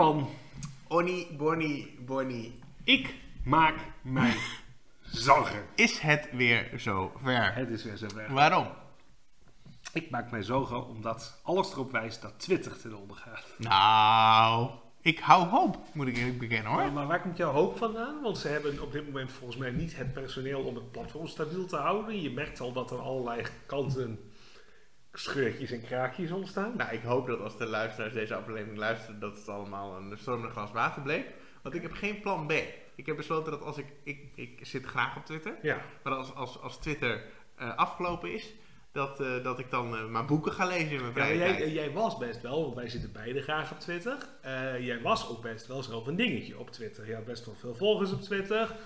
Tjadderman, Onnie, Bonnie, Bonnie. ik maak mij zorgen. Is het weer zo ver? Het is weer zover. Waarom? Ik maak mij zorgen omdat alles erop wijst dat Twitter ten onder gaat. Nou, ik hou hoop, moet ik eerlijk bekennen hoor. Maar, maar waar komt jouw hoop vandaan? Want ze hebben op dit moment volgens mij niet het personeel om het platform stabiel te houden. Je merkt al dat er allerlei kanten scheurtjes en kraakjes ontstaan. Nou, ik hoop dat als de luisteraars deze aflevering luisteren, dat het allemaal een stormende glas water bleek. Want ik heb geen plan B. Ik heb besloten dat als ik, ik, ik zit graag op Twitter, Ja, maar als, als, als Twitter eh, afgelopen is, dat, eh, dat ik dan eh, maar boeken ga lezen in mijn Ja, vrije jij, tijd. jij was best wel, want wij zitten beide graag op Twitter. Jij was ook best wel zelf een dingetje op Twitter. Je had best wel veel volgers op Twitter.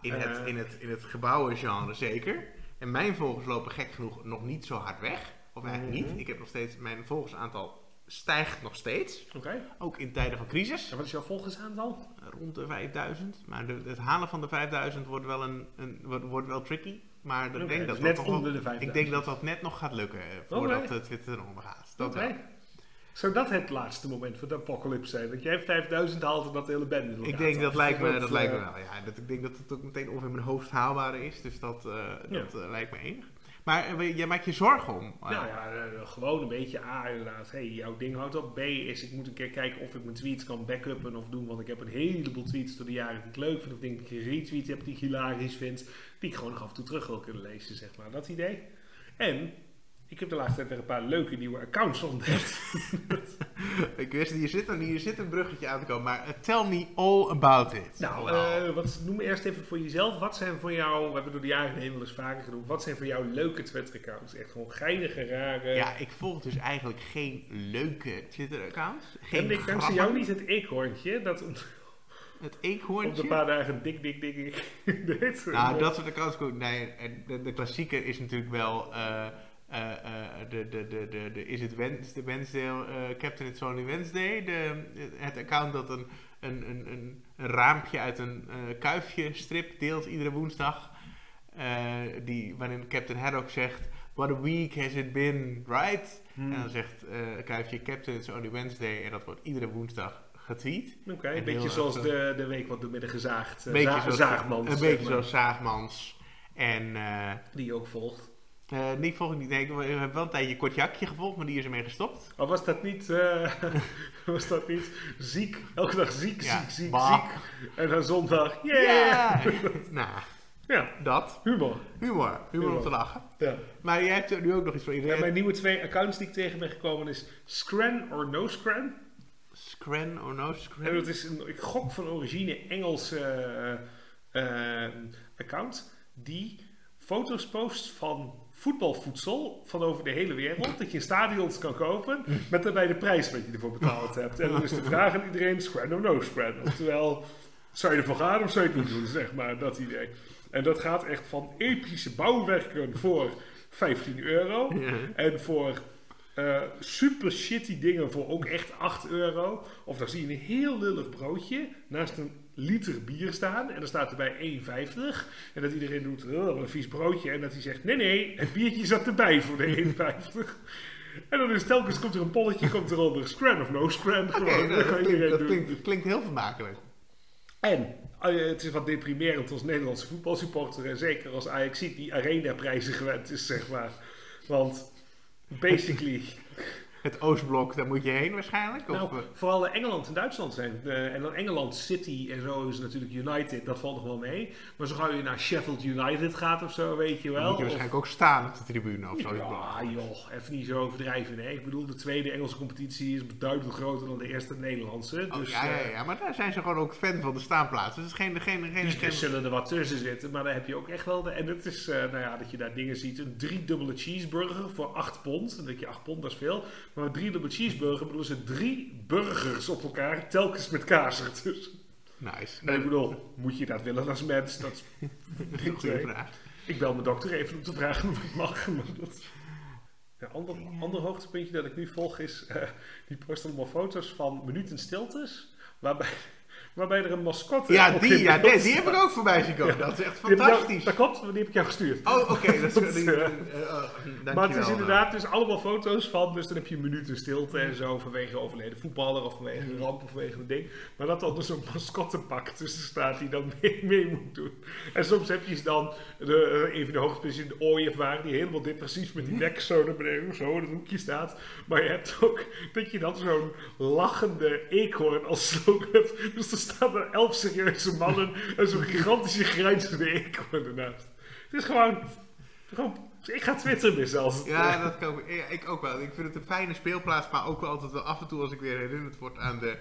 In het, in het, in het gebouwengenre zeker. En mijn volgers lopen gek genoeg nog niet zo hard weg. Of eigenlijk Mhm. niet. Ik heb nog steeds, mijn volgersaantal stijgt nog steeds. Oké. Ook in tijden van crisis. En wat is jouw volgersaantal? Rond de 5000. Maar de, het halen van de 5000 wordt wel, een, een, wordt, wordt wel tricky. Maar ik denk dus dat net dat onder wel- de 5000. Ik denk dat dat net nog gaat lukken. eh, Voordat eh, Twitter eronder gaat. Dat wel. Zou dat het laatste moment van de apocalypse zijn? Dat jij 5000 haalt en dat de hele band in Ik denk dat lijkt me, Of, dat lijkt me eh, wel. Ja, dat, ik denk dat het ook meteen ongeveer mijn hoofd haalbaar is. Dus dat, eh, Ja. dat lijkt me enig. Maar eh, jij maakt je zorgen om. eh, Nou ja, eh, gewoon een beetje A inderdaad. Hey, jouw ding houdt op. B is, ik moet een keer kijken of ik mijn tweets kan backuppen of doen. Want ik heb een heleboel tweets door de jaren die ik leuk vind. Of dingen die ik geretweet heb die ik hilarisch vind. Die ik gewoon nog af en toe terug wil kunnen lezen, zeg maar. Dat idee. En ik heb de laatste tijd weer een paar leuke nieuwe accounts ontdekt. Ik wist, hier zit, een, hier zit een bruggetje aan te komen, maar eh, tell me all about it. Nou, eh, wat, noem eerst even voor jezelf. Wat zijn voor jou, we hebben door de jaren heen wel eens vaker genoemd. Wat zijn voor jou leuke Twitter-accounts? Echt gewoon geinige, rare... ja, ik volg dus eigenlijk geen leuke Twitter-accounts. Geen en ik dankzij jou niet het eekhoorntje, dat op Het de eekhoorntje. paar dagen dik, dik, dik, dik. Nou, dat soort accounts. Nee, en de, de klassieker is natuurlijk wel. eh, de, de, de, de, de, is het Wednesday, Wednesday eh, Captain It's Only Wednesday? De, het account dat een, een, een, een, raampje uit een eh, kuifje strip deelt iedere woensdag. eh, die, waarin Captain Haddock zegt: What a week has it been, right? Hmm. En dan zegt eh kuifje Captain It's Only Wednesday. En dat wordt iedere woensdag getweet. Oké, een beetje zoals de, de week wat door midden gezaagd. Een eh, beetje zoals, zaagmans. een beetje zoals Zaagmans. En. eh, Die je ook volgt. Eh die volg ik niet. Nee, ik heb wel een tijdje Kortjakje gevolgd, maar die is ermee gestopt. Oh, was dat niet, eh, was dat niet ziek? Elke dag ziek, Ja, ziek, ziek, bah. ziek. En dan zondag, yeah! Ja! nou, Ja, dat. humor. Humor. Humor om te lachen. Ja. Maar jij hebt er nu ook nog iets Ja, iedereen. mijn nieuwe twee accounts die ik tegen ben gekomen is Scran or No Scran. Scran or no En scran? dat is een, ik gok van origine Engelse eh, account die foto's post van voetbalvoedsel van over de hele wereld. Dat je in stadions kan kopen met daarbij de prijs wat je ervoor betaald hebt. En dan is de vraag aan iedereen scran or no scran. Oftewel, zou je ervoor gaan of zou je het niet doen, zeg maar, dat idee. En dat gaat echt van epische bouwwerken voor 15 euro. Ja. En voor eh, super shitty dingen voor ook echt 8 euro. Of dan zie je een heel lullig broodje naast een liter bier staan. En dan staat erbij 1,50. En dat iedereen doet, oh, een vies broodje. En dat hij zegt, nee nee, het biertje zat erbij voor de 1,50. En dan is telkens komt er een polletje, komt eronder scran of no scran. Oké, Gewoon, dat klinkt, dat, klinkt, dat klinkt heel vermakelijk. En eh, het is wat deprimerend als Nederlandse voetbalsupporter. En zeker als Ajax die arena-prijzen gewend is, zeg maar. Want basically... Het Oostblok, daar moet je heen waarschijnlijk? Of, Nou, eh, vooral Engeland en Duitsland zijn. eh, en dan Engeland City en zo is natuurlijk United, dat valt nog wel mee. Maar zo gauw je naar Sheffield United gaat of zo, weet je dan wel. moet je of- waarschijnlijk ook staan op de tribune of zo. ja, joh, even niet zo overdrijven. Nee. Ik bedoel, de tweede Engelse competitie is beduidend groter dan de eerste Nederlandse. Oh, Dus ja, ja, eh, ja, maar daar zijn ze gewoon ook fan van de staanplaats. Dus geen... geen, geen, die geen zullen er wat tussen zitten, maar daar heb je ook echt wel... De, en het is, eh, nou ja, dat je daar dingen ziet. Een driedubbele cheeseburger voor 8 pond. Dan denk je, 8 pond, dat is veel. Maar een driedubbele cheeseburger bedoelen ze drie burgers op elkaar, telkens met kaas ertussen. nice. En ik bedoel, moet je dat willen als mens? Dat is Een goede vraag. Ik bel mijn dokter even om te vragen of ik mag. Maar dat... Ja, ander, ander hoogtepuntje dat ik nu volg is... eh, die post allemaal foto's van minuten stiltes... waarbij, waarbij er een mascotte Ja, die, ja die, die heb ik ook voorbij zien komen. Dat is echt ik jou- fantastisch. dat klopt, die heb ik jou gestuurd. Oh, oké. dat Dat is eh, eh, eh, dankjewel, Maar het is nou. inderdaad dus allemaal foto's van, dus dan heb je minuten stilte en zo vanwege overleden voetballer of vanwege een ramp of vanwege een ding. Maar dat dan dus een mascottepak tussen staat die dan mee, mee moet doen. En soms heb je dan de, eh, een van de hoogtepunten in de waren die helemaal depressief met die nek zo naar beneden, zo in het hoekje staat. Maar je hebt ook dat je dan zo'n lachende eekhoorn als slogan hebt. Dus staan er elf serieuze mannen en zo'n gigantische grijnzende eekhoorn ernaast. Het is gewoon, gewoon ik ga Twitter missen als Ja, dat kan ik, ja, ik ook wel. Ik vind het een fijne speelplaats, maar ook wel altijd wel af en toe als ik weer herinnerd word aan de,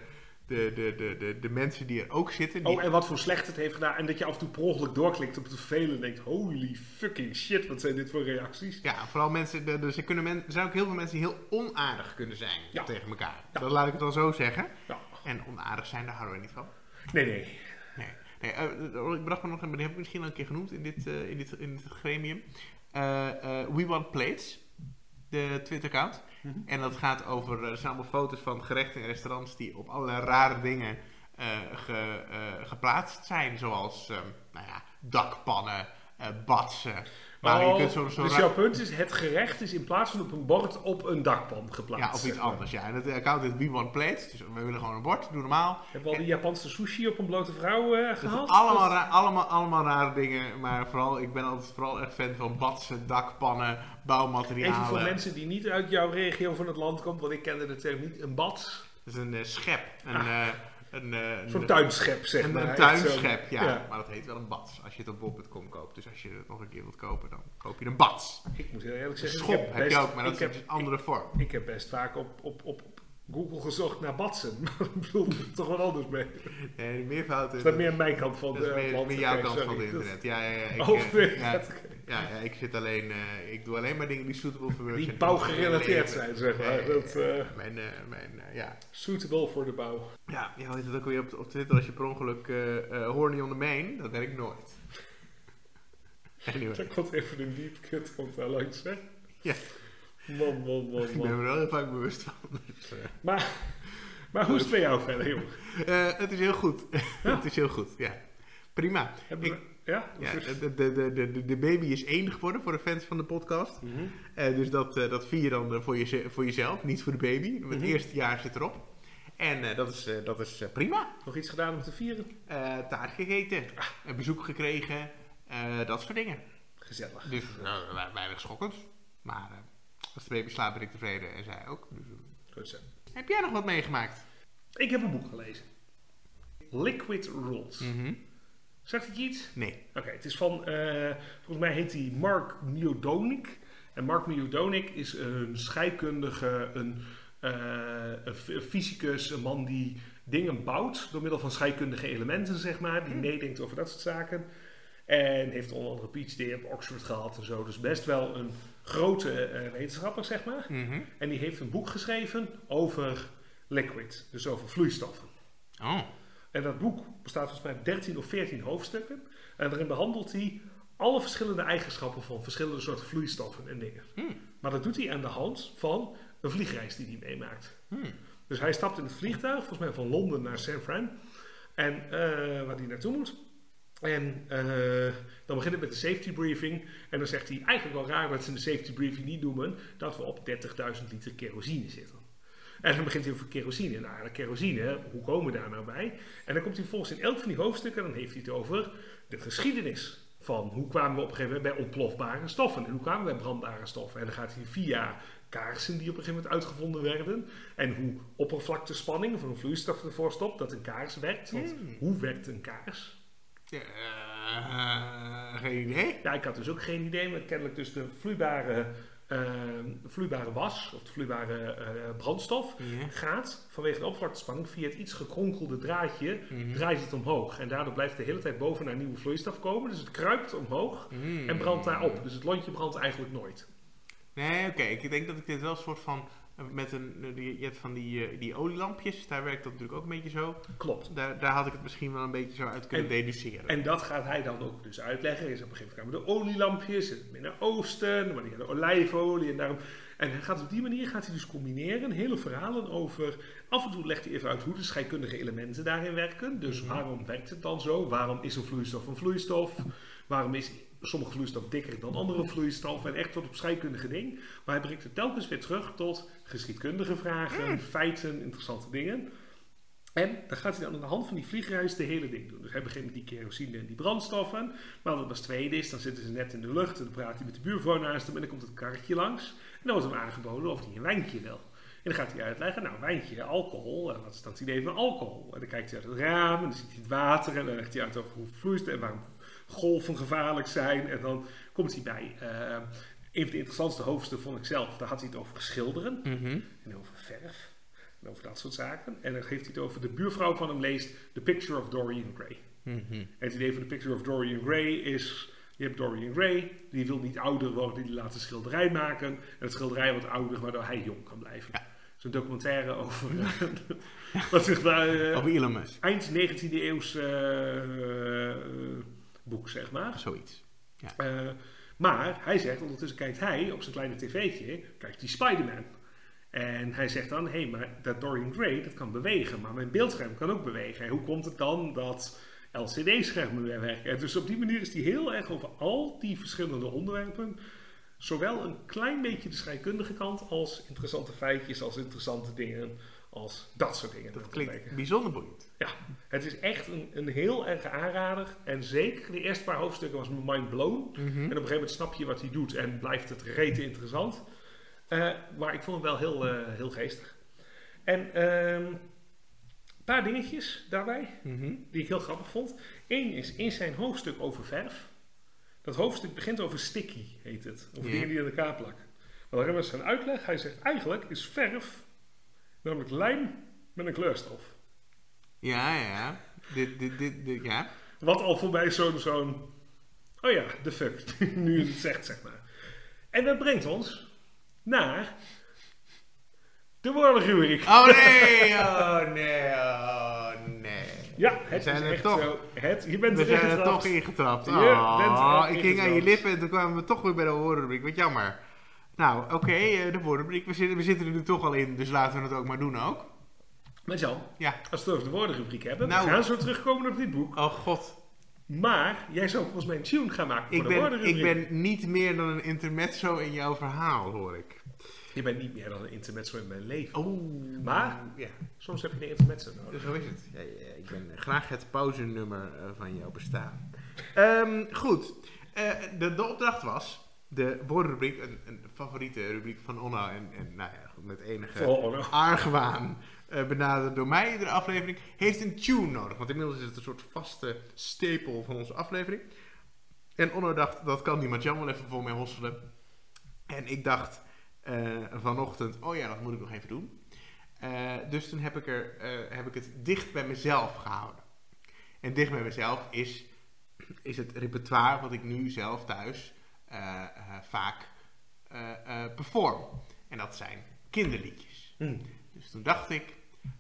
de, de, de, de, de mensen die er ook zitten. Die, Oh, en wat voor slecht het heeft gedaan. En dat je af en toe per ongeluk doorklikt op het vervelen en denkt... Holy fucking shit, wat zijn dit voor reacties? Ja, vooral mensen, de- dus er, kunnen men, er zijn ook heel veel mensen die heel onaardig kunnen zijn Ja. tegen elkaar. Ja. Dat laat ik het dan zo zeggen. Ja. En onaardig zijn, daar houden we niet van. Nee, nee. Nee, nee eh, ik bedacht me nog, maar die heb ik misschien al een keer genoemd in dit, eh, in dit, in dit gremium. Eh, eh, We Want Plates, de Twitter-account. Mhm. En dat gaat over, eh, er zijn allemaal foto's van gerechten en restaurants die op allerlei rare dingen eh, ge- eh, geplaatst zijn. Zoals, ehm, nou ja, dakpannen, eh badsen. Maar je Oh, kunt zo, zo dus jouw punt is, het gerecht is in plaats van op een bord op een dakpan geplaatst. ja, of iets anders. Ja. En het account heet We Want Plates. Dus we willen gewoon een bord, doe normaal. Hebben we al die Japanse sushi op een blote vrouw eh, Dat zijn gehaald? allemaal, allemaal, allemaal rare dingen, maar vooral, ik ben altijd vooral echt fan van badsen, dakpannen, bouwmaterialen. Even voor mensen die niet uit jouw regio van het land komen, want ik kende de term niet. Een bad, Dat is een eh, schep, een, eh, een, eh, zo'n een- tuinschep zeg een, maar. een tuinschep, zo'n- ja. Maar dat heet wel een bad als je het op bol.com koopt. Dus als je het nog een keer wilt kopen, dan koop je een bad. Ik moet heel eerlijk Een zeggen, schop ik heb, best- je ook, maar dat is een andere vorm. Ik heb best vaak op, op, op, op Google gezocht naar badsen. Maar ik bedoel, er is toch wat anders mee. Nee, de meervoud is, Dat meer mijn kant van dat is de meer, meer jouw kant sorry. van het Dat- internet. Ja, ja, ja. Ik, Oh, eh, nee, ja, dat- ja, ja, ik zit alleen, eh, ik doe alleen maar dingen die suitable for work Die zijn. bouwgerelateerd Leven. zijn, zeg maar. Dat, eh, Mijn, eh, mijn, ja. suitable voor de bouw. Ja, hoe heet het ook weer op, op Twitter als je per ongeluk horny on the main, dat werkt nooit. Anyway, Daar komt even een diep kut komt daar langs, hè? Ja. Man, man, man, ik ben me er wel heel vaak bewust van. Maar, maar hoe is het bij jou verder, joh? eh, het is heel goed. het is heel goed, ja. Prima. Hebben Ik- we- ja? Ja, de, de, de, baby is één geworden voor de fans van de podcast. Mhm. Eh, dus dat, eh, dat vier je dan voor, je, voor jezelf, niet voor de baby. Het Mhm. eerste jaar zit erop. En dat is, dat is prima. Nog iets gedaan om te vieren? Taart gegeten, een bezoek gekregen, dat soort dingen. Gezellig. Dus nou, we- weinig schokkend. Maar als de baby slaapt ben ik tevreden en zij ook. Dus, eh, Goed zo. heb jij nog wat meegemaakt? Ik heb een boek gelezen. Liquid Rules. Zegt het je iets? Nee. Oké, het is van, eh, volgens mij heet hij Mark Miodonik. En Mark Miodonik is een scheikundige, een, eh, een f- een fysicus, een man die dingen bouwt door middel van scheikundige elementen, zeg maar. Die meedenkt over dat soort zaken. En heeft onder andere een PhD op Oxford gehad en zo. Dus best wel een grote eh, wetenschapper, zeg maar. Mhm. En die heeft een boek geschreven over liquid, dus over vloeistoffen. Oh. En dat boek bestaat volgens mij uit 13 of 14 hoofdstukken. En daarin behandelt hij alle verschillende eigenschappen van verschillende soorten vloeistoffen en dingen. Hmm. Maar dat doet hij aan de hand van een vliegreis die hij meemaakt. Hmm. Dus hij stapt in het vliegtuig, volgens mij van Londen naar San Fran. En eh, waar hij naartoe moet. En eh, dan begint het met de safety briefing. En dan zegt hij eigenlijk wel raar dat ze in de safety briefing niet noemen dat we op 30.000 liter kerosine zitten. En dan begint hij over kerosine. Nou, de kerosine, hoe komen we daar nou bij? En dan komt hij volgens in elk van die hoofdstukken, dan heeft hij het over de geschiedenis van hoe kwamen we op een gegeven moment bij ontplofbare stoffen en hoe kwamen we bij brandbare stoffen. En dan gaat hij via kaarsen die op een gegeven moment uitgevonden werden en hoe oppervlaktespanning van een vloeistof ervoor stopt dat een kaars werkt. Want Hmm. hoe werkt een kaars? Eh, geen idee. Ja, ik had dus ook geen idee, maar kennelijk dus de vloeibare, eh, vloeibare was of de vloeibare eh, brandstof gaat vanwege de oppervlaktespanning via het iets gekronkelde draadje Mhm. draait het omhoog. En daardoor blijft de hele tijd boven naar nieuwe vloeistof komen. Dus het kruipt omhoog en brandt daar op. Dus het lontje brandt eigenlijk nooit. Nee, oké. Ik denk dat ik dit wel een soort van... Met een, je hebt van die, eh, die olielampjes, daar werkt dat natuurlijk ook een beetje zo. Klopt. Daar, daar had ik het misschien wel een beetje zo uit kunnen En- deduceren. En dat gaat hij dan ook dus uitleggen. Is op een gegeven moment de olielampjes in het Midden-Oosten, maar die hadden olijfolie en daarom. En hij gaat op die manier gaat hij dus combineren hele verhalen over. Af en toe legt hij even uit hoe de scheikundige elementen daarin werken. Dus Mhm. waarom werkt het dan zo? Waarom is een vloeistof een vloeistof? Waarom is sommige vloeistof dikker dan andere vloeistof? En echt tot op scheikundige ding. Maar hij brengt het telkens weer terug tot geschiedkundige vragen, feiten, interessante dingen. En dan gaat hij dan aan de hand van die vliegreis de hele ding doen. Dus hij begint met die kerosine en die brandstoffen. Maar wat als tweede is, dan zitten ze net in de lucht en dan praat hij met de buurvrouw naast hem en dan komt het karretje langs. En dan wordt hem aangeboden of hij een wijntje wil. En dan gaat hij uitleggen, nou wijntje, alcohol, en wat is dan het idee van alcohol? En dan kijkt hij uit het raam en dan ziet hij het water en dan legt hij uit over hoe het vloeit en waarom golven gevaarlijk zijn. En dan komt hij bij eh, een van de interessantste hoofdstukken vond ik zelf. Daar had hij het over schilderen Mhm. en over verf en over dat soort zaken. En dan heeft hij het over de buurvrouw van hem leest The Picture of Dorian Gray. Mhm. En het idee van The Picture of Dorian Gray is... Je hebt Dorian Gray, die wil niet ouder worden, die laat een schilderij maken. En het schilderij wordt ouder, waardoor hij jong kan blijven. Ja. Het is een documentaire over... wat zich daar... eh, Over eind 19e eeuws eh, eh, boek, zeg maar. Zoiets. Eh, maar hij zegt, ondertussen kijkt hij op zijn kleine tv'tje, kijkt die Spider-Man. En hij zegt dan, hé, hey, maar dat Dorian Gray, dat kan bewegen, maar mijn beeldscherm kan ook bewegen. En hoe komt het dan dat LCD-schermen weer werken? En dus op die manier is hij heel erg over al die verschillende onderwerpen, zowel een klein beetje de scheikundige kant, als interessante feitjes, als interessante dingen, als dat soort dingen. Dat klinkt bijzonder boeiend. Ja, het is echt een, een heel erg aanrader. En zeker de eerste paar hoofdstukken was mind blown. Mhm. En op een gegeven moment snap je wat hij doet en blijft het rete interessant. Eh, maar ik vond hem wel heel, eh, heel geestig. En ehm, een paar dingetjes daarbij Mhm. die ik heel grappig vond. Eén is in zijn hoofdstuk over verf. Dat hoofdstuk begint over sticky, heet het. Over dingen die aan elkaar plakken. Maar dan hebben we zijn uitleg. Hij zegt eigenlijk is verf namelijk lijm met een kleurstof. Ja, ja. Dit, dit, dit, dit, ja. Wat al voor mij zo'n, zo'n, oh ja, de fuck, nu je het zegt, zeg maar. En dat brengt ons naar de woordenrubriek. Oh nee, oh nee, oh nee. Ja, het zijn is er echt toch. zo. Het, je bent We zijn er toch ingetrapt. Oh, ik ging aan je lippen en toen kwamen we toch weer bij de woordenrubriek. Wat jammer. Nou, oké, eh, de woordenrubriek. We zitten, we zitten er nu toch al in, dus laten we het ook maar doen ook. Maar Jan, Ja. als we het over de woordenrubriek hebben, Nou. we gaan zo terugkomen op dit boek. Oh god. Maar jij zou volgens mij een tune gaan maken voor Ik de ben, woordenrubriek. ik ben niet meer dan een intermezzo in jouw verhaal, hoor ik. Je bent niet meer dan een intermezzo in mijn leven. Oh. Maar? Ja, Soms heb je een intermezzo nodig. zo is het. Ja, ja, ik ben graag het pauzenummer eh, van jouw bestaan. Ehm, goed. Eh, de, de opdracht was... De woordenrubriek, een, een favoriete rubriek van Onno en, en nou ja, met enige argwaan eh, benaderd door mij iedere aflevering, heeft een tune nodig. Want inmiddels is het een soort vaste stapel van onze aflevering. En Onno dacht, dat kan niemand Jan wel even voor mij hosselen. En ik dacht eh, vanochtend, oh ja, dat moet ik nog even doen. Eh, dus toen heb ik, er, heb ik het dicht bij mezelf gehouden. En dicht bij mezelf is, is het repertoire wat ik nu zelf thuis vaak eh, eh, perform. En dat zijn kinderliedjes. Hm. Dus toen dacht ik,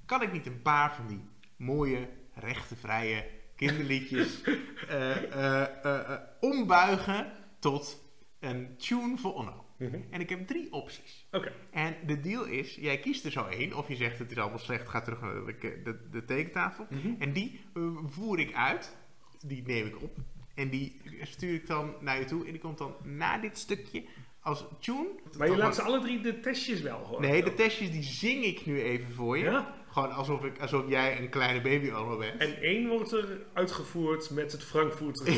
kan ik niet een paar van die mooie, rechtenvrije kinderliedjes eh, eh, eh, eh, ombuigen tot een tune voor Onno? Mhm. En ik heb drie opties. Oké. En de deal is, jij kiest er zo één, of je zegt het is allemaal slecht, ga terug naar de, de, de tekentafel. Mhm. En die eh, voer ik uit, die neem ik op en die stuur ik dan naar je toe. En die komt dan na dit stukje als tune. Maar je laat ze alle drie de testjes wel horen. Nee, de testjes die zing ik nu even voor je. Ja? Gewoon alsof, ik, alsof jij een kleine baby allemaal bent. En één wordt er uitgevoerd met het Frankfurter.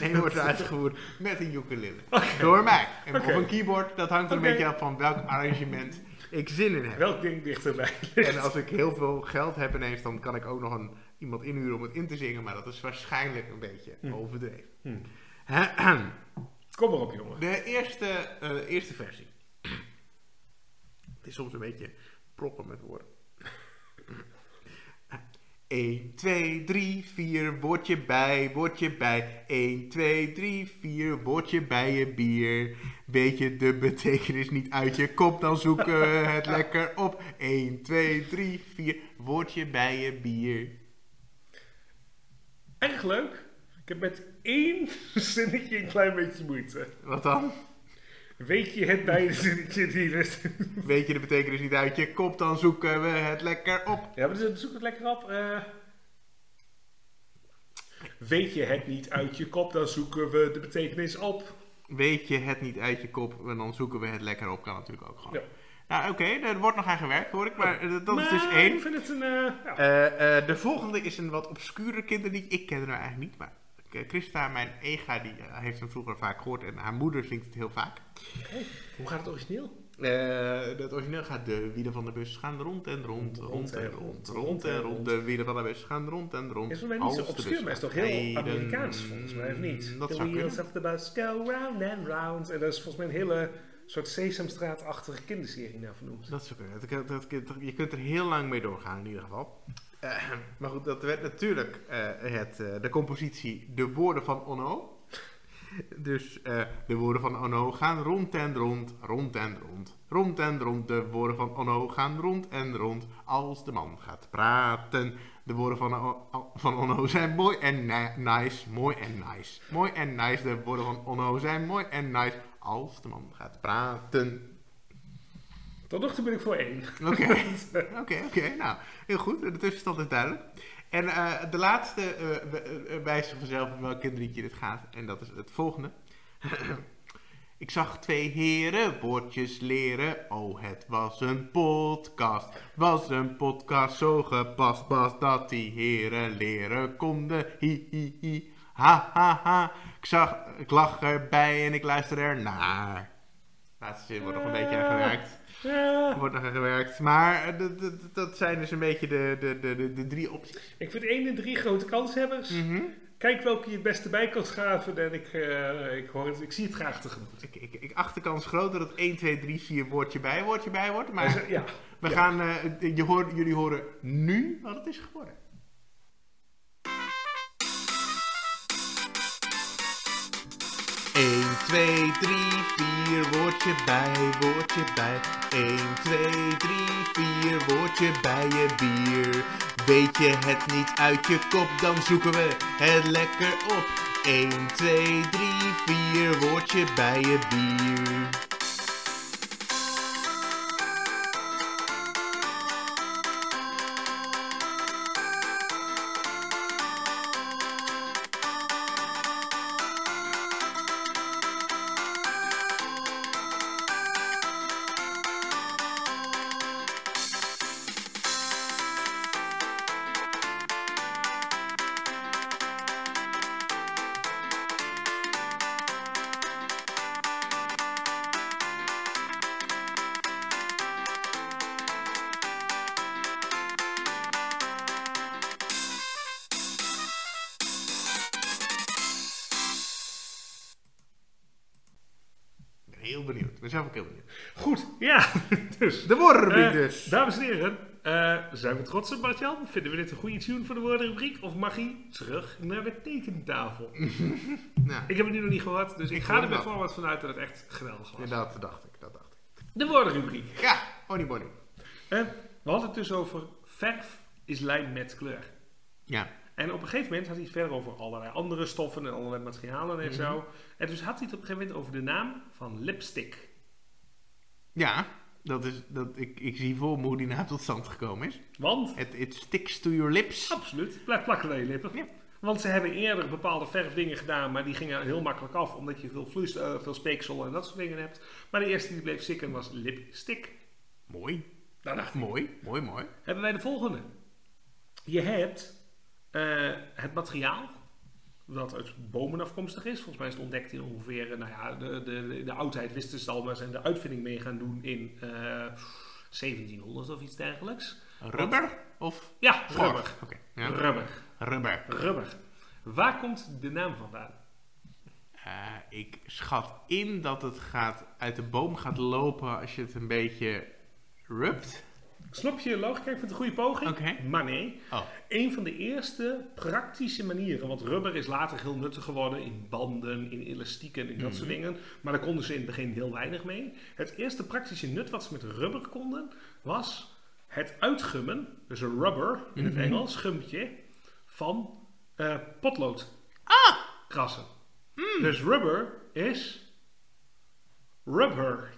En één wordt uitgevoerd met een ukulele. Door mij. En op een keyboard, dat hangt er een beetje af van welk arrangement ik zin in heb. Welk ding dichterbij En als ik heel veel geld heb ineens, dan kan ik ook nog een, iemand inhuren om het in te zingen. Maar dat is waarschijnlijk een beetje Hm. overdreven. Hm. Ahem. Kom maar op, jongen. De eerste, eh, eerste versie. Het is soms een beetje proppen met woorden. 1, 2, 3, 4, word je bij, word je bij. 1, 2, 3, 4, word je bij je bier. Weet je de betekenis niet uit je kop, dan zoeken we het lekker op. 1, 2, 3, 4, word je bij je bier. Erg leuk. Ik heb met één zinnetje een klein beetje moeite. Wat dan? Weet je het bij de die wist. Weet je de betekenis niet uit je kop, dan zoeken we het lekker op. Ja, maar dus zoek het lekker op. eh. weet je het niet uit je kop, dan zoeken we de betekenis op. Weet je het niet uit je kop, en dan zoeken we het lekker op. Kan natuurlijk ook gewoon. Ja. Nou, oké, er wordt nog aan gewerkt, hoor ik. Maar eh, dat is dus één. Ik vind het een. eh, ja. Eh, de volgende is een wat obscure kinderlied. Ik ken het nou eigenlijk niet, maar Christa, mijn ega, die heeft hem vroeger vaak gehoord. En haar moeder zingt het heel vaak. Hoe gaat het origineel? Eh, het origineel gaat de wielen van de bus gaan rond en rond, rond en rond, rond en rond. De wielen van de bus gaan rond en rond. Is voor mij niet zo obscuur, bus maar is toch heel rijden. Amerikaans volgens mij, of niet? Dat the zou wheels kunnen. of the bus go round and round. En dat is volgens mij een hele soort Sesamstraat-achtige kinderserie naar vernoemd. Dat zou kunnen. Dat- dat- je kunt er heel lang mee doorgaan in ieder geval. Eh, maar goed, dat werd natuurlijk eh, het, eh, de compositie De Woorden van Ono. Dus de woorden van Ono gaan rond en rond, rond en rond. Rond en rond, de woorden van Ono gaan rond en rond. Als de man gaat praten. De woorden van, van Ono zijn mooi en ni- nice. Mooi en nice. Mooi en nice. De woorden van Ono zijn mooi en nice. Als de man gaat praten. Tot nog toe ben ik voor één. Oké, oké, oké. Nou, heel goed. De tussenstand is duidelijk. En eh, de laatste eh, we- eh, wijst vanzelf op welk kinderliedje dit gaat. En dat is het volgende. Ik zag twee heren woordjes leren. Oh, het was een podcast. Was een podcast zo gepast pas dat die heren leren konden. Hi, hi, hi. Ha, ha, ha. Ik, zag, ik lach erbij en ik luister ernaar. Laatste zin wordt nog een beetje aan gewerkt. Ja, Er wordt nog aan gewerkt. Maar eh, dat- zijn dus een beetje de, de, de, de, de drie opties. ik vind één en drie grote kanshebbers. Mhm. Kijk welke je het beste bij kan schaven en ik, eh, ik, hoor het, ik zie het graag tegemoet. Ik, ik, ik acht de kans groter dat 1, 2, 3, 4 woordje bij woordje bij wordt. Maar ja, we ja. gaan, eh, je hoort, jullie horen nu wat het is geworden. Eén, twee, drie, vier, woordje bij, woordje bij. 1, 2, 3, 4, woordje bij je bier. Weet je het niet uit je kop, dan zoeken we het lekker op. 1, 2, 3, 4, woordje bij je bier. Heel benieuwd. Ik ben zelf ook heel benieuwd. Goed, ja. dus, De woordenrubriek eh, dus. dames en heren, eh, zijn we trots op Bartjan? Vinden we dit een goede tune voor de woordenrubriek? Of mag hij terug naar de tekentafel? Ik heb het nu nog niet gehoord, dus ik, Ik ga er bijvoorbeeld vanuit dat het echt geweldig was. dat dacht ik, dat dacht ik. De woordenrubriek. Ja, Bonnie Bonnie. Eh, we hadden het dus over verf is lijm met kleur. Ja. En op een gegeven moment had hij het verder over allerlei andere stoffen en allerlei materialen en zo. En dus had hij het op een gegeven moment over de naam van lipstick. Ja, dat is, dat, ik, ik zie voor me hoe die naam tot stand gekomen is. Want, Het it sticks to your lips. absoluut, het blijft plakken aan je lippen. Ja. Want ze hebben eerder bepaalde verfdingen gedaan, maar die gingen heel makkelijk af, omdat je veel, vloeis, eh, veel speeksel en dat soort dingen hebt. Maar de eerste die bleef stikken was lipstick. Mooi, Nou, dacht ik, mooi, mooi, mooi. hebben wij de volgende. Je hebt eh, het materiaal dat uit bomen afkomstig is. Volgens mij is het ontdekt in ongeveer, eh, nou ja, de, de, de, oudheid wisten ze al, maar zijn de uitvinding mee gaan doen in eh 1700 of iets dergelijks. Rubber of Ja, rubber. Oké, ja. Rubber. Rubber. Rubber. Waar komt de naam vandaan? Eh, ik schat in dat het gaat, uit de boom gaat lopen als je het een beetje rubt. Snap je logica? Ik vind het een goede poging. Oké. Maar nee. Oh, Een van de eerste praktische manieren, want rubber is later heel nuttig geworden in banden, in elastieken en dat soort dingen. Maar daar konden ze in het begin heel weinig mee. Het eerste praktische nut wat ze met rubber konden, was het uitgummen, dus een rubber in het Mhm. Engels, gumpje, van eh, potlood. Krassen. Dus rubber is rubber.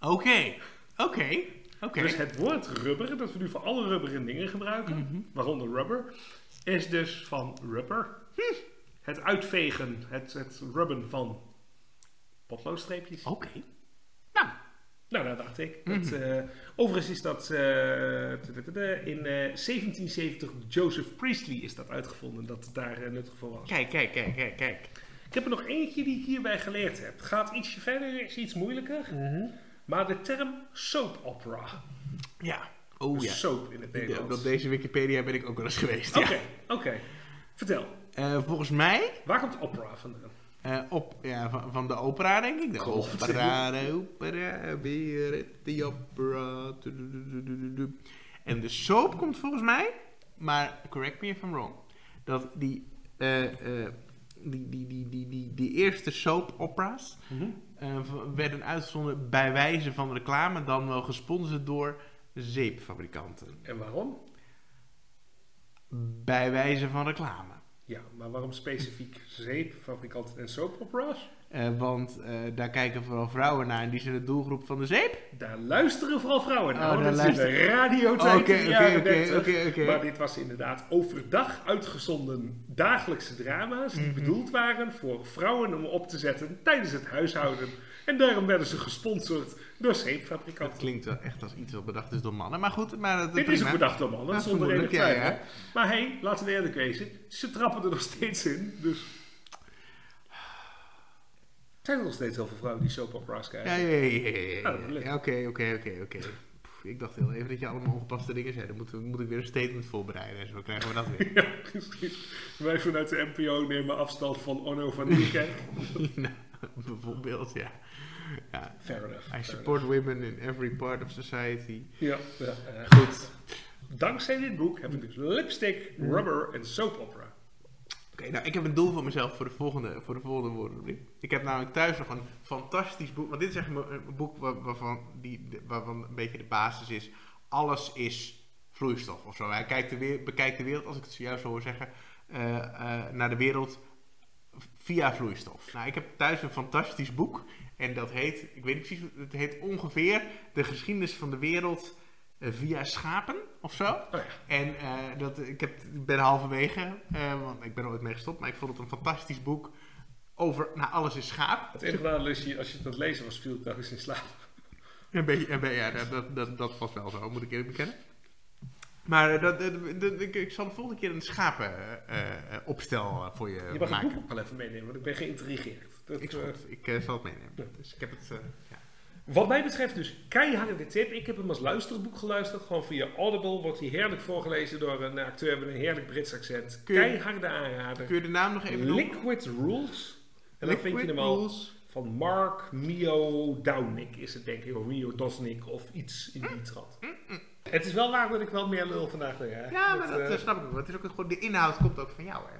Oké, oké, Dus het woord rubber, dat we nu voor alle rubberen dingen gebruiken, Mhm. waaronder rubber, is dus van rubber. Hm. Het uitvegen, het, het rubben van potloodstreepjes. Oké. Nou, Nou, dat dacht ik. Dat, Mhm. eh, overigens is dat eh, in eh 1770 Joseph Priestley is dat uitgevonden, dat het daar eh, nuttig voor was. kijk, kijk, kijk, kijk, kijk. Ik heb er nog eentje die ik hierbij geleerd heb. Gaat ietsje verder, is iets moeilijker. Maar de term soap opera. Ja. Oh Dus ja. Soap in het Nederlands. Op deze Wikipedia ben ik ook wel eens geweest. Oké, Ja. oké. Vertel, Eh, volgens mij waar komt opera vandaan? eh, op, ja, van, van de opera, denk ik. De opera, de opera, weer de opera. En de soap komt volgens mij, maar correct me if I'm wrong, dat die, eh, eh, die, die, die, die, die, die eerste soap opera's eh, werden uitgezonden bij wijze van reclame, dan wel gesponsord door zeepfabrikanten. En waarom? Bij wijze van reclame. Ja, maar waarom specifiek zeepfabrikanten en soap Eh, want eh, daar kijken vooral vrouwen naar en die zijn de doelgroep van de zeep. Daar luisteren vooral vrouwen naar. Oh, dat is in de luisteren- radiotijd Oké, oké, oké, 30. oké, oké. Maar dit was inderdaad overdag uitgezonden dagelijkse drama's... die Mhm. bedoeld waren voor vrouwen om op te zetten tijdens het huishouden. En daarom werden ze gesponsord door Dat zeepfabrikanten. klinkt wel echt als iets wat bedacht is door mannen. Maar goed, maar dat Dit is een bedacht door mannen, Dat zonder enige vermoedelijk, ja. Maar hé, hey, laten we eerlijk wezen, ze trappen er nog steeds in. Dus... Zijn er nog steeds heel veel vrouwen die soap opera's kijken? Ja, ja, Oh, ja. Oké, oké, oké, oké. Ik dacht heel even dat je allemaal ongepaste dingen zei. Dan moet, moet ik weer een statement voorbereiden en zo krijgen we dat weer. Ja, precies. Wij vanuit de NPO nemen afstand van Onno van Nieuwkerk. nou, bijvoorbeeld, ja. ja. Fair enough. I support women in every part of society. Ja, ja, eh, Goed. dankzij dit boek heb ik dus lipstick, rubber en soap opera. Nou, ik heb een doel voor mezelf voor de volgende, voor de volgende woordenrubriek. Ik heb namelijk thuis nog een fantastisch boek. Want dit is echt een, boek waar- waarvan, die, waarvan een beetje de basis is. Alles is vloeistof of zo. Hij kijkt de weer, bekijkt de wereld, als ik het zojuist hoor zeggen, eh, eh, naar de wereld via vloeistof. Nou, ik heb thuis een fantastisch boek. En dat heet, ik weet niet precies, het heet ongeveer de geschiedenis van de wereld via schapen of zo. Oh ja. En eh, dat, ik, heb, ik ben halverwege, eh, want ik ben er ooit mee gestopt, maar ik vond het een fantastisch boek over, nou alles is schaap. Het enige nadeel is, je- als je het aan het lezen was, viel ik telkens in slaap. Een beetje, een beetje, ja, dat, dat, dat, was wel zo, moet ik eerlijk bekennen. Maar eh, dat, dat- dat- ik, ik zal de volgende keer een schapenopstel voor je, Je mag het maken. boek ook wel even meenemen, want ik ben geïntrigeerd. Dat, Ik, eh, ik eh, zal het meenemen. Ja. Dus ik heb het, eh, ja. Wat mij betreft dus keiharde tip. Ik heb hem als luisterboek geluisterd. Gewoon via Audible wordt hij heerlijk voorgelezen door een acteur met een heerlijk Brits accent. Kun je- Keiharde aanrader. Kun je de naam nog even noemen? Liquid Rules. En dan vind je hem al van Mark Mio Downick is het denk ik. Of Mio Dosnick of iets in die trant. Het is wel waar dat ik wel meer lul vandaag jij. Ja, maar dat eh, eh, snap ik ook. Het is ook gewoon, de inhoud komt ook van jou, hè?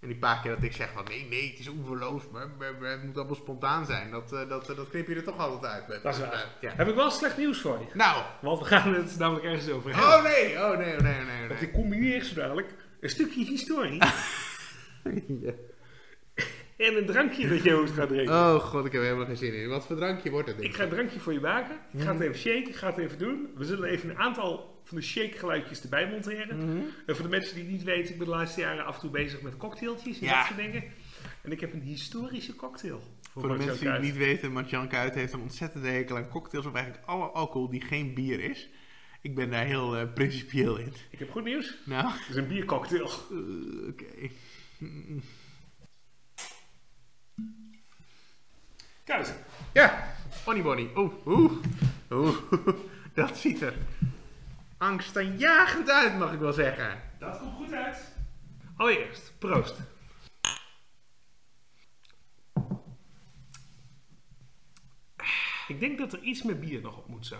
En die paar keer dat ik zeg van nee, nee, het is oeverloos, maar maar- maar het moet allemaal spontaan zijn. Dat, eh, dat, dat knip je er toch altijd uit. met- dat is waar. Ja. Heb ik wel slecht nieuws voor je. Nou, Want we gaan het namelijk ergens over hebben. oh nee, oh nee, oh nee, oh nee. Oh, Want ik combineer zo dadelijk een stukje historie Ja. en een drankje dat je moet gaan drinken. Oh god, ik heb helemaal geen zin in. Wat voor drankje wordt het? Ik ga een drankje voor je maken. Ik ga het even shaken, ik ga het even doen. We zullen even een aantal van de shake geluidjes erbij monteren. Mhm. En voor de mensen die het niet weten, ik ben de laatste jaren af en toe bezig met cocktailtjes en Ja. dat soort dingen. En ik heb een historische cocktail. Voor de Marcel mensen die het niet weten, Martjan Kuit heeft een ontzettende hekel aan cocktails of eigenlijk alle alcohol die geen bier is. Ik ben daar heel eh, principieel in. Ik heb goed nieuws. Nou, Het is een biercocktail. eh, oké. Mm. Eens. Ja, Bonnie Bonnie. Oeh, oeh, oeh. Dat ziet er angstaanjagend uit, mag ik wel zeggen. Dat komt goed uit. Allereerst, proost. Ik denk dat er iets met bier nog op moet zo.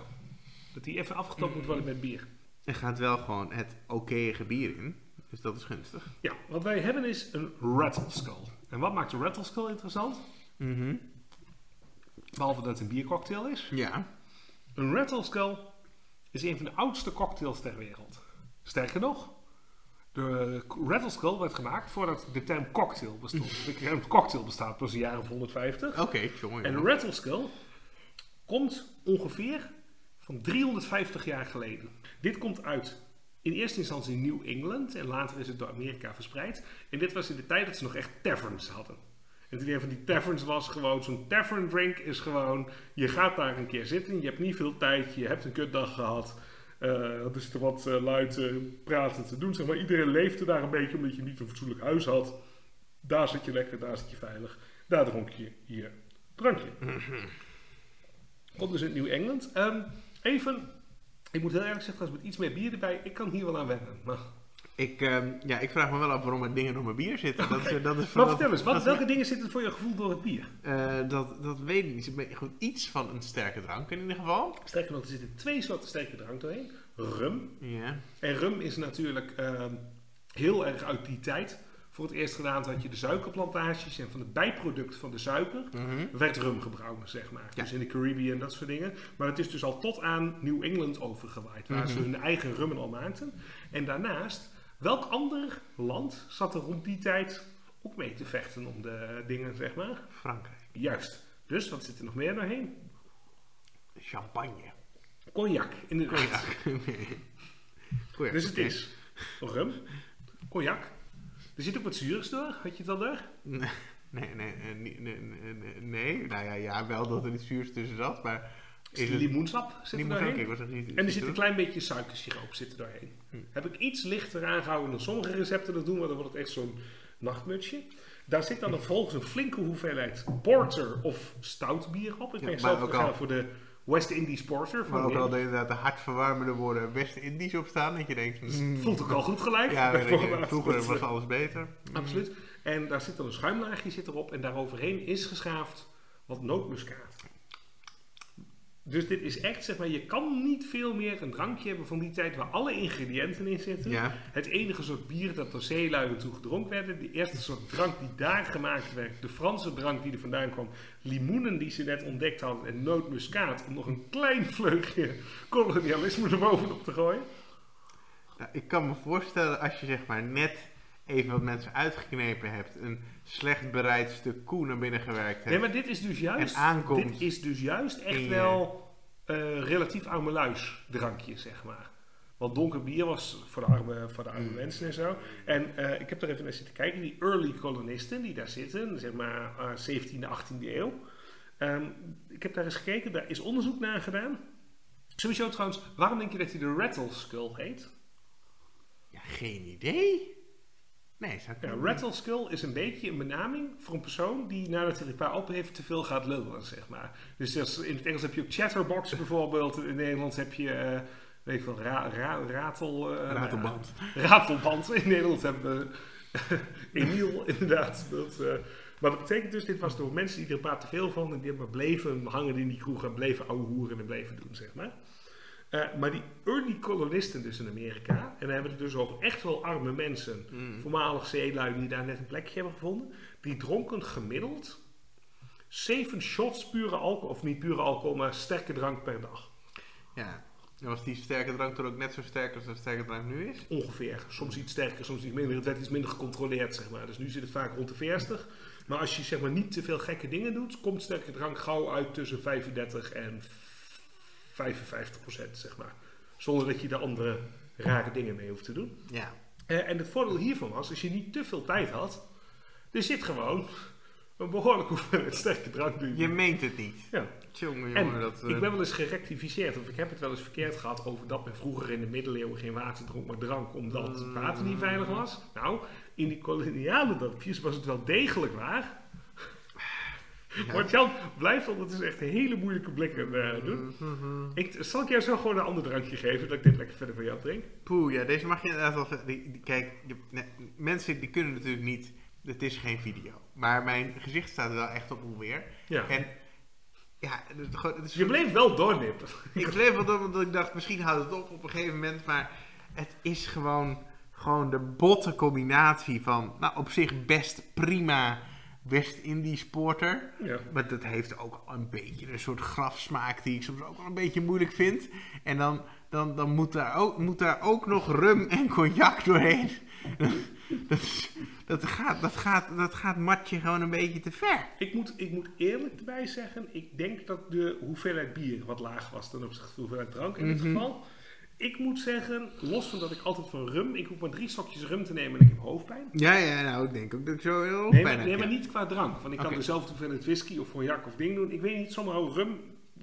Dat die even afgetopt moet worden met bier. Er gaat wel gewoon het oké bier in. Dus dat is gunstig. Ja, wat wij hebben is een rattle skull. En wat maakt een rattle skull interessant? Mhm. Behalve dat het een biercocktail is. Ja. Een rattle skull is een van de oudste cocktails ter wereld. Sterker nog, De Rattle Skull werd gemaakt voordat de term cocktail bestond. de term cocktail bestaat pas jaar of 150. Oké, jongen. En de jongen. Rattle Skull komt ongeveer van 350 jaar geleden. Dit komt uit in eerste instantie New England en later is het door Amerika verspreid. En dit was in de tijd dat ze nog echt taverns hadden. Het idee van die taverns was gewoon, zo'n tavern drink is gewoon, je gaat daar een keer zitten, je hebt niet veel tijd, je hebt een kutdag gehad. eh er is er wat eh, luid eh, praten te doen. Zeg maar. Iedereen leefde daar een beetje omdat je niet een fatsoenlijk huis had. Daar zit je lekker, daar zit je veilig. Daar dronk je je drankje. Komt dus in New England. Ehm, even, ik moet heel eerlijk zeggen, als met iets meer bier erbij, ik kan hier wel aan wennen. Maar, Ik, ehm, ja, ik vraag me wel af waarom er dingen door mijn bier zitten. Dat, dat is maar vertel eens, wat, welke dingen zitten voor je gevoel door het bier? eh, dat, dat weet ik niet. Goed, iets van een sterke drank in ieder geval. Sterker nog, er zitten twee soorten sterke drank doorheen. Rum. Ja. En rum is natuurlijk ehm, heel erg uit die tijd. Voor het eerst gedaan had je de suikerplantages en van het bijproduct van de suiker Mhm. werd rum gebrouwen, zeg maar. Ja. Dus in de Caribbean en dat soort dingen. Maar het is dus al tot aan New England overgewaaid, waar ze Mhm. hun eigen rummen al maakten. En daarnaast, welk ander land zat er rond die tijd ook mee te vechten om de dingen, zeg maar? Frankrijk. Juist. Dus wat zit er nog meer doorheen? Champagne. Cognac, inderdaad. Cognac. nee. Cognac, Dus het is rum, cognac. Er zit ook wat zuurs door, had je het al door? Nee, nee, nee, eh, nee, nee, nee, nee, nee. Nou ja, ja, wel dat er iets zuurs tussen zat, maar... Is het limoensap zit er doorheen? er niet. En er zit een klein beetje suikersiroop zit er doorheen. Hm. Heb ik iets lichter aangehouden dan sommige recepten dat doen, maar dan wordt het echt zo'n nachtmutsje. Daar zit dan vervolgens een flinke hoeveelheid porter of stout bier op. Ik Ja, ben maar zelf gegaan voor de West Indies Porter. Van Maar ook al er inderdaad de hartverwarmende woorden West-Indisch op staan, dat je denkt... mm, Voelt ook al goed gelijk. ja, Bijvoorbeeld. vroeger was alles beter. Absoluut. En daar zit dan een schuimlaagje zit erop en daaroverheen is geschaafd wat nootmuskaat. Dus dit is echt, zeg maar, je kan niet veel meer een drankje hebben van die tijd waar alle ingrediënten in zitten. Ja, Het enige soort bier dat door zeeluiden toe gedronken werden. De eerste soort drank die daar gemaakt werd. De Franse drank die er vandaan kwam. Limoenen die ze net ontdekt hadden. En nootmuskaat. Om nog een klein vleugje kolonialisme erbovenop te gooien. Nou, ik kan me voorstellen als je zeg maar net even wat mensen uitgeknepen hebt, een slecht bereid stuk koe naar binnen gewerkt hebt. Nee, maar dit is dus juist... Dit is dus juist echt wel eh, relatief arme luis drankje, zeg maar. Want donker bier was voor de arme, voor de arme Mm. mensen en zo. En eh, ik heb er even naar zitten kijken. Die early kolonisten die daar zitten, zeg maar eh 17e, 18e eeuw. Ehm, ik heb daar eens gekeken, daar is onderzoek naar gedaan. Sowieso trouwens, waarom denk je dat hij de Rattle Skull heet? Ja, geen idee. Nee, zou ik Ja, rattle skull is een beetje een benaming voor een persoon die nadat hij een paar open heeft te veel gaat lullen, zeg maar. Dus in het Engels heb je ook chatterbox bijvoorbeeld. In het Nederlands heb je, eh, weet ik wel, ra, ra, ratel... eh, Ratelband. ratelband. In Nederland hebben we Emiel, inderdaad. Dat, eh, maar dat betekent dus, dit was door mensen die er een paar te veel van en die maar bleven hangen in die kroeg en bleven ouwe hoeren en bleven doen, zeg maar. Eh, maar die early kolonisten dus in Amerika, en dan hebben we het dus over echt wel arme mensen, Mm. voormalig zeelui die daar net een plekje hebben gevonden, die dronken gemiddeld 7 shots pure alcohol, of niet pure alcohol, maar sterke drank per dag. Ja. En was die sterke drank toen ook net zo sterk als de sterke drank nu is? Ongeveer. Soms iets sterker, soms iets minder. Het werd iets minder gecontroleerd, zeg maar. Dus nu zit het vaak rond de 40. Maar als je zeg maar niet te veel gekke dingen doet, komt sterke drank gauw uit tussen 35 en 55 procent, zeg maar. Zonder dat je er andere rare dingen mee hoeft te doen. Ja. Eh, en het voordeel hiervan was, als je niet te veel tijd had, er zit gewoon een behoorlijke hoeveelheid sterke drank nu. Je meent het niet. Ja. Jongen, En jongen, dat... eh, ik ben wel eens gerectificeerd, of ik heb het wel eens verkeerd gehad over dat men vroeger in de middeleeuwen geen water dronk, maar drank omdat het Mm. water niet veilig was. Nou, in die koloniale dorpjes was het wel degelijk waar. Ja. Maar Jan blijft ondertussen echt hele moeilijke blikken eh, doen. Mhm. Ik, zal ik jou zo gewoon een ander drankje geven, dat ik dit lekker verder van jou drink? Poeh, ja, deze mag je inderdaad wel... die- die- kijk, nee, mensen die kunnen natuurlijk niet... Het is geen video. Maar mijn gezicht staat wel echt op onweer. Ja. En ja, het, het is Je bleef wel doornippen. Ik bleef wel door, want ik dacht, misschien houdt het op op een gegeven moment. Maar het is gewoon, gewoon de botte combinatie van, nou op zich best prima West-Indisch porter. Ja. Maar dat heeft ook een beetje een soort grafsmaak die ik soms ook wel een beetje moeilijk vind. En dan dan, dan moet, daar ook, moet daar ook nog rum en cognac doorheen. dat, is- dat, gaat, dat, gaat, dat gaat matje gewoon een beetje te ver. Ik moet, ik moet eerlijk erbij zeggen, ik denk dat de hoeveelheid bier wat laag was ten opzichte van de hoeveelheid drank in dit Mhm. geval. Ik moet zeggen, los van dat ik altijd van rum, ik hoef maar drie stokjes rum te nemen en ik heb hoofdpijn. Ja, ja, nou, ik denk ook dat ik zo heel Nee, pijn maar, heb, nee, maar niet qua drank. Want ik kan Oké. dezelfde hoeveelheid whisky of cognac of ding doen. Ik weet niet, sommige rum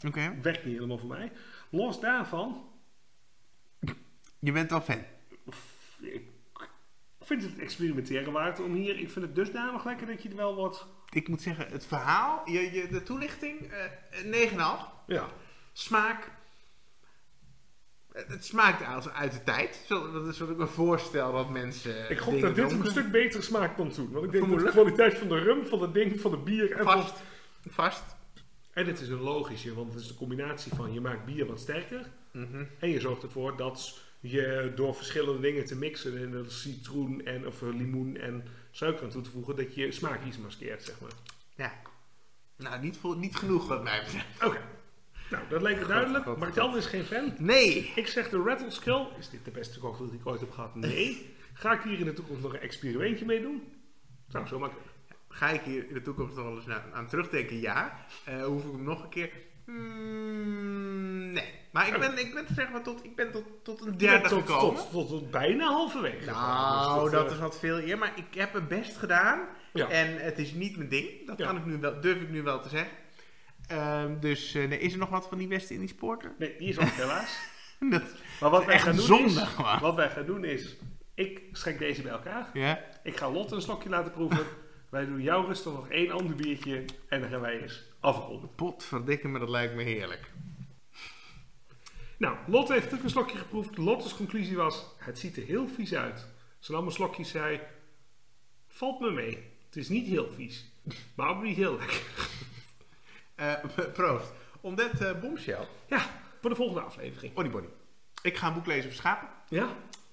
Oké. werkt niet helemaal voor mij. Los daarvan, Je bent wel fan. ik vind het experimenteren waard om hier. Ik vind het dusdanig lekker dat je er wel wat. Ik moet zeggen, het verhaal, je, je, de toelichting, eh 9,5. Ja, Smaak. Het smaakt als uit de tijd. Zo, dat is wat ik me voorstel dat mensen. ik hoop dat dit een stuk beter smaakt dan toen. Want ik denk dat de kwaliteit van de rum, van het ding, van de bier en van... Vast. Vast. En het is een logische, want het is de combinatie van je maakt bier wat sterker. Mhm. En je zorgt ervoor dat je door verschillende dingen te mixen, en citroen en of eh, limoen en suiker aan toe te voegen, dat je smaak iets maskeert, zeg maar. Ja. Nou, niet, niet genoeg wat mij betreft. Oké. Nou, dat leek me duidelijk. God, Martel is geen fan. Nee. Ik zeg de Rattle Skull. Is dit de beste cocktail die ik ooit heb gehad? Nee. Ga ik hier in de toekomst nog een experimentje mee doen? Zou zomaar kunnen. Ga ik hier in de toekomst nog wel eens naar, aan terugdenken? Ja. Eh, hoef ik hem nog een keer? Hmm, nee. Maar ik ben, ik ben, zeg maar tot, ik ben tot, tot een derde tot, gekomen. tot, tot, tot bijna halverwege. Nou, Dus dat is wat veel eer. Maar ik heb mijn best gedaan. Ja. En het is niet mijn ding. Dat Ja. kan ik nu wel, durf ik nu wel te zeggen. Ehm, dus eh, nee, is er nog wat van die West-Indisch sporten? Nee, die is ook helaas. Dat Maar wat wij gaan doen zonde is... Wat wij gaan doen is... Ik schenk deze bij elkaar. Ja? Ik ga Lotte een slokje laten proeven. wij doen jou rustig nog één ander biertje. En dan gaan wij eens afronden. Potverdikke me, dat lijkt me heerlijk. Nou, Lotte heeft ook een slokje geproefd. Lotte's conclusie was... Het ziet er heel vies uit. Ze nam een slokje zei... Valt me mee. Het is niet heel vies. Maar ook niet heel lekker. Eh, proost. Om dit eh, bombshell. Ja, voor de volgende aflevering. Bonnie Bonnie. Ik ga een boek lezen over schapen. Ja.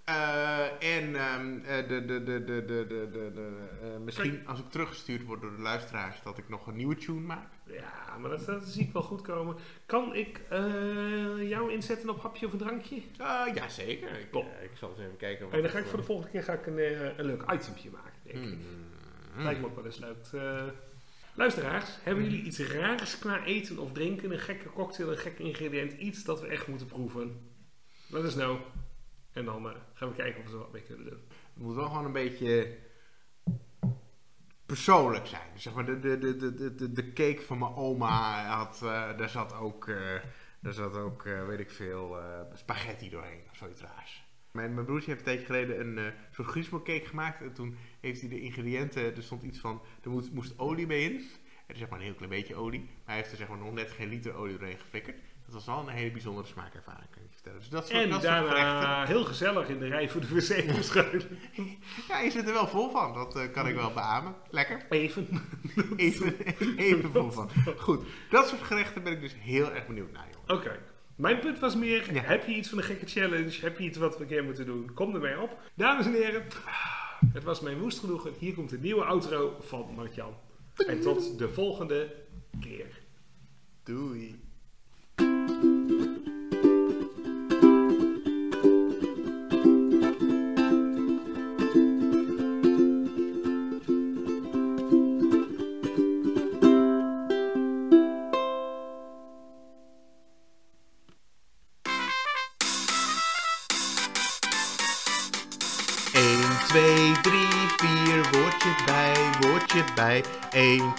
Uh, en ehm, de, de, de, de, de, de, de, misschien als ik teruggestuurd word door de luisteraars, dat ik nog een nieuwe tune maak. Ja, maar dat, dat zie ik wel goed komen. Kan ik jou inzetten op hapje of een drankje? ja, zeker. Ik, ik, zal eens even kijken. en dan ga ik voor de volgende keer ga ik een, een leuk itempje maken, denk ik. Mm. Lijkt me ook wel eens leuk. Luisteraars, hebben jullie iets raars qua eten of drinken? Een gekke cocktail, een gek ingrediënt, iets dat we echt moeten proeven? Let us know. En dan eh, gaan we kijken of we er wat mee kunnen doen. Het moet wel gewoon een beetje persoonlijk zijn. Zeg maar, de, de, de, de, de, de cake van mijn oma, had, eh, daar zat ook, eh, daar zat ook weet ik veel, spaghetti doorheen of zoiets raars. Mijn, mijn broertje heeft een tijdje geleden een eh soort griezelcake gemaakt. En toen heeft hij de ingrediënten, er stond iets van, er moest, moest olie bij in. Er is zeg maar een heel klein beetje olie. Maar hij heeft er zeg maar nog net geen liter olie doorheen geflikkerd. Dat was wel een hele bijzondere smaakervaring, kan ik je vertellen. Dus dat soort, En dat soort gerechten. heel gezellig in de rij voor de wc verschuilen. Ja, je zit er wel vol van. Dat eh, kan ik wel beamen. Lekker. Even. Even, even vol van. Goed, dat soort gerechten ben ik dus heel erg benieuwd naar, jongen. Oké. Mijn punt was meer, Ja. heb je iets van een gekke challenge? Heb je iets wat we een keer moeten doen? Kom ermee op. Dames en heren, het was mijn woest genoegen. Hier komt de nieuwe outro van Mark-Jan. En tot de volgende keer. Doei. Bij, woordje bij. 1,